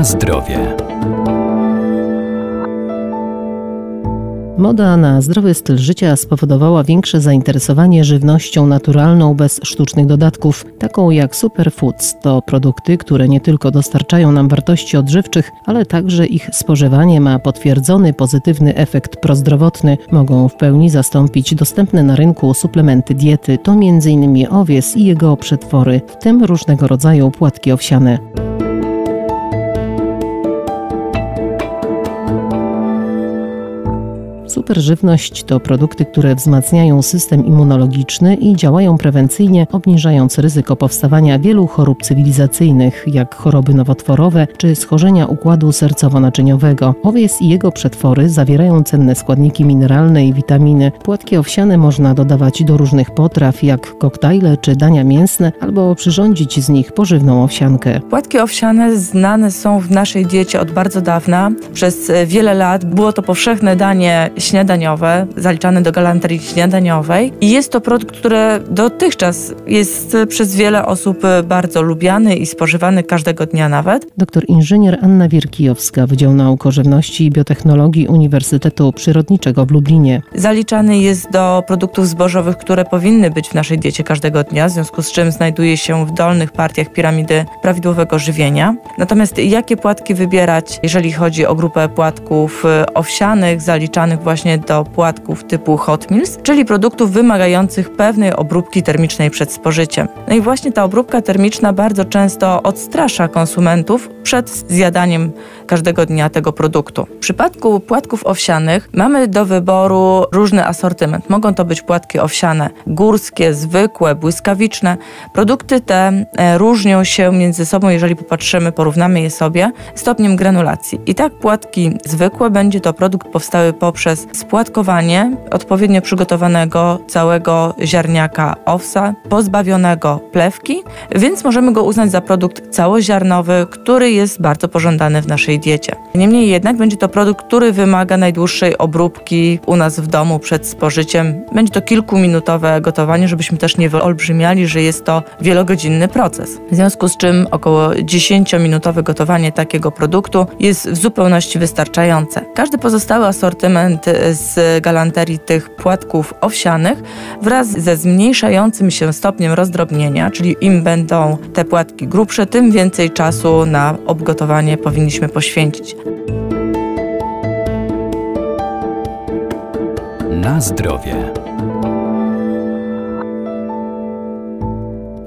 Na zdrowie. Moda na zdrowy styl życia spowodowała większe zainteresowanie żywnością naturalną bez sztucznych dodatków, taką jak superfoods. To produkty, które nie tylko dostarczają nam wartości odżywczych, ale także ich spożywanie ma potwierdzony pozytywny efekt prozdrowotny. Mogą w pełni zastąpić dostępne na rynku suplementy diety, to m.in. owies i jego przetwory, w tym różnego rodzaju płatki owsiane. Superżywność to produkty, które wzmacniają system immunologiczny i działają prewencyjnie, obniżając ryzyko powstawania wielu chorób cywilizacyjnych, jak choroby nowotworowe czy schorzenia układu sercowo-naczyniowego. Owiec i jego przetwory zawierają cenne składniki mineralne i witaminy. Płatki owsiane można dodawać do różnych potraw, jak koktajle czy dania mięsne, albo przyrządzić z nich pożywną owsiankę. Płatki owsiane znane są w naszej diecie od bardzo dawna. Przez wiele lat było to powszechne danie śniadaniowe, zaliczane do galanterii śniadaniowej. I jest to produkt, który dotychczas jest przez wiele osób bardzo lubiany i spożywany każdego dnia nawet. Doktor inżynier Anna Wierkijowska, Wydział Nauk o Żywności i Biotechnologii Uniwersytetu Przyrodniczego w Lublinie. Zaliczany jest do produktów zbożowych, które powinny być w naszej diecie każdego dnia, w związku z czym znajduje się w dolnych partiach piramidy prawidłowego żywienia. Natomiast jakie płatki wybierać, jeżeli chodzi o grupę płatków owsianych, zaliczanych właśnie właśnie do płatków typu hot meals, czyli produktów wymagających pewnej obróbki termicznej przed spożyciem. No i właśnie ta obróbka termiczna bardzo często odstrasza konsumentów przed zjadaniem każdego dnia tego produktu. W przypadku płatków owsianych mamy do wyboru różny asortyment. Mogą to być płatki owsiane górskie, zwykłe, błyskawiczne. Produkty te e, różnią się między sobą, jeżeli popatrzymy, porównamy je sobie, stopniem granulacji. I tak płatki zwykłe będzie to produkt powstały poprzez spłatkowanie odpowiednio przygotowanego całego ziarniaka owsa, pozbawionego plewki, więc możemy go uznać za produkt całoziarnowy, który jest bardzo pożądany w naszej diecie. Niemniej jednak będzie to produkt, który wymaga najdłuższej obróbki u nas w domu przed spożyciem. Będzie to kilkuminutowe gotowanie, żebyśmy też nie wyolbrzymiali, że jest to wielogodzinny proces. W związku z czym około 10-minutowe gotowanie takiego produktu jest w zupełności wystarczające. Każdy pozostały asortyment z galanterii tych płatków owsianych wraz ze zmniejszającym się stopniem rozdrobnienia, czyli im będą te płatki grubsze, tym więcej czasu na obgotowanie powinniśmy poświęcić. Na zdrowie.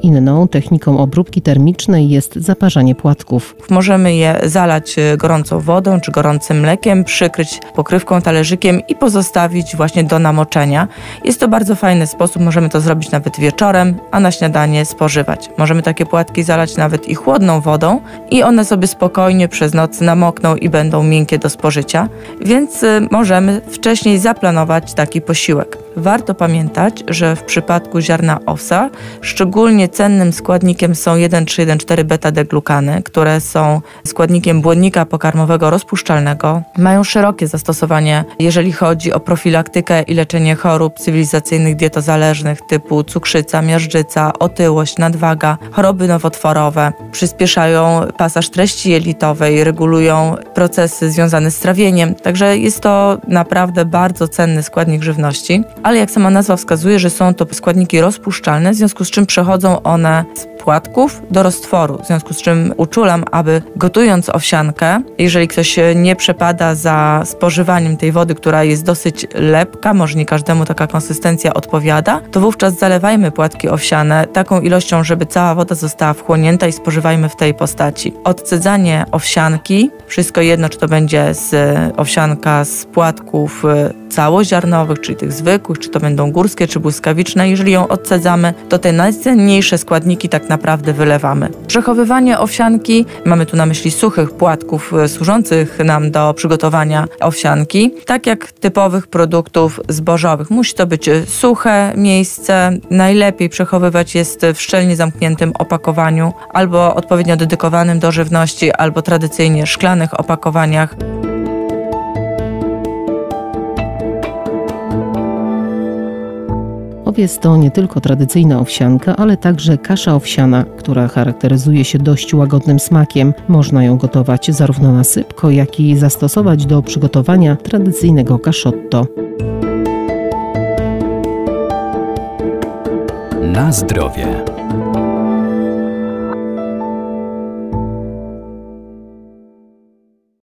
Inną techniką obróbki termicznej jest zaparzanie płatków. Możemy je zalać e, gorącą wodą czy gorącym mlekiem, przykryć pokrywką, talerzykiem i pozostawić właśnie do namoczenia. Jest to bardzo fajny sposób, możemy to zrobić nawet wieczorem, a na śniadanie spożywać. Możemy takie płatki zalać nawet i chłodną wodą i one sobie spokojnie przez noc namokną i będą miękkie do spożycia, więc e, możemy wcześniej zaplanować taki posiłek. Warto pamiętać, że w przypadku ziarna owsa szczególnie cennym składnikiem są 1,3-1,4 beta-deglukany, które są składnikiem błonnika pokarmowego rozpuszczalnego. Mają szerokie zastosowanie, jeżeli chodzi o profilaktykę i leczenie chorób cywilizacyjnych dietozależnych typu cukrzyca, miażdżyca, otyłość, nadwaga, choroby nowotworowe. Przyspieszają pasaż treści jelitowej, regulują procesy związane z trawieniem. Także jest to naprawdę bardzo cenny składnik żywności ale jak sama nazwa wskazuje, że są to składniki rozpuszczalne, w związku z czym przechodzą one z płatków do roztworu, w związku z czym uczulam, aby gotując owsiankę, jeżeli ktoś nie przepada za spożywaniem tej wody, która jest dosyć lepka, może nie każdemu taka konsystencja odpowiada, to wówczas zalewajmy płatki owsiane taką ilością, żeby cała woda została wchłonięta i spożywajmy w tej postaci. Odcedzanie owsianki, wszystko jedno, czy to będzie z owsianka z płatków całoziarnowych, czyli tych zwykłych, czy to będą górskie, czy błyskawiczne. Jeżeli ją odcedzamy, to te najcenniejsze składniki tak naprawdę wylewamy. Przechowywanie owsianki, mamy tu na myśli suchych płatków e, służących nam do przygotowania owsianki, tak jak typowych produktów zbożowych. Musi to być e, suche miejsce, najlepiej przechowywać jest w szczelnie zamkniętym opakowaniu albo odpowiednio dedykowanym do żywności, albo tradycyjnie szklanych opakowaniach. Owiec to nie tylko tradycyjna owsianka, ale także kasza owsiana, która charakteryzuje się dość łagodnym smakiem. Można ją gotować zarówno na sypko, jak i zastosować do przygotowania tradycyjnego kaszotto. Na zdrowie.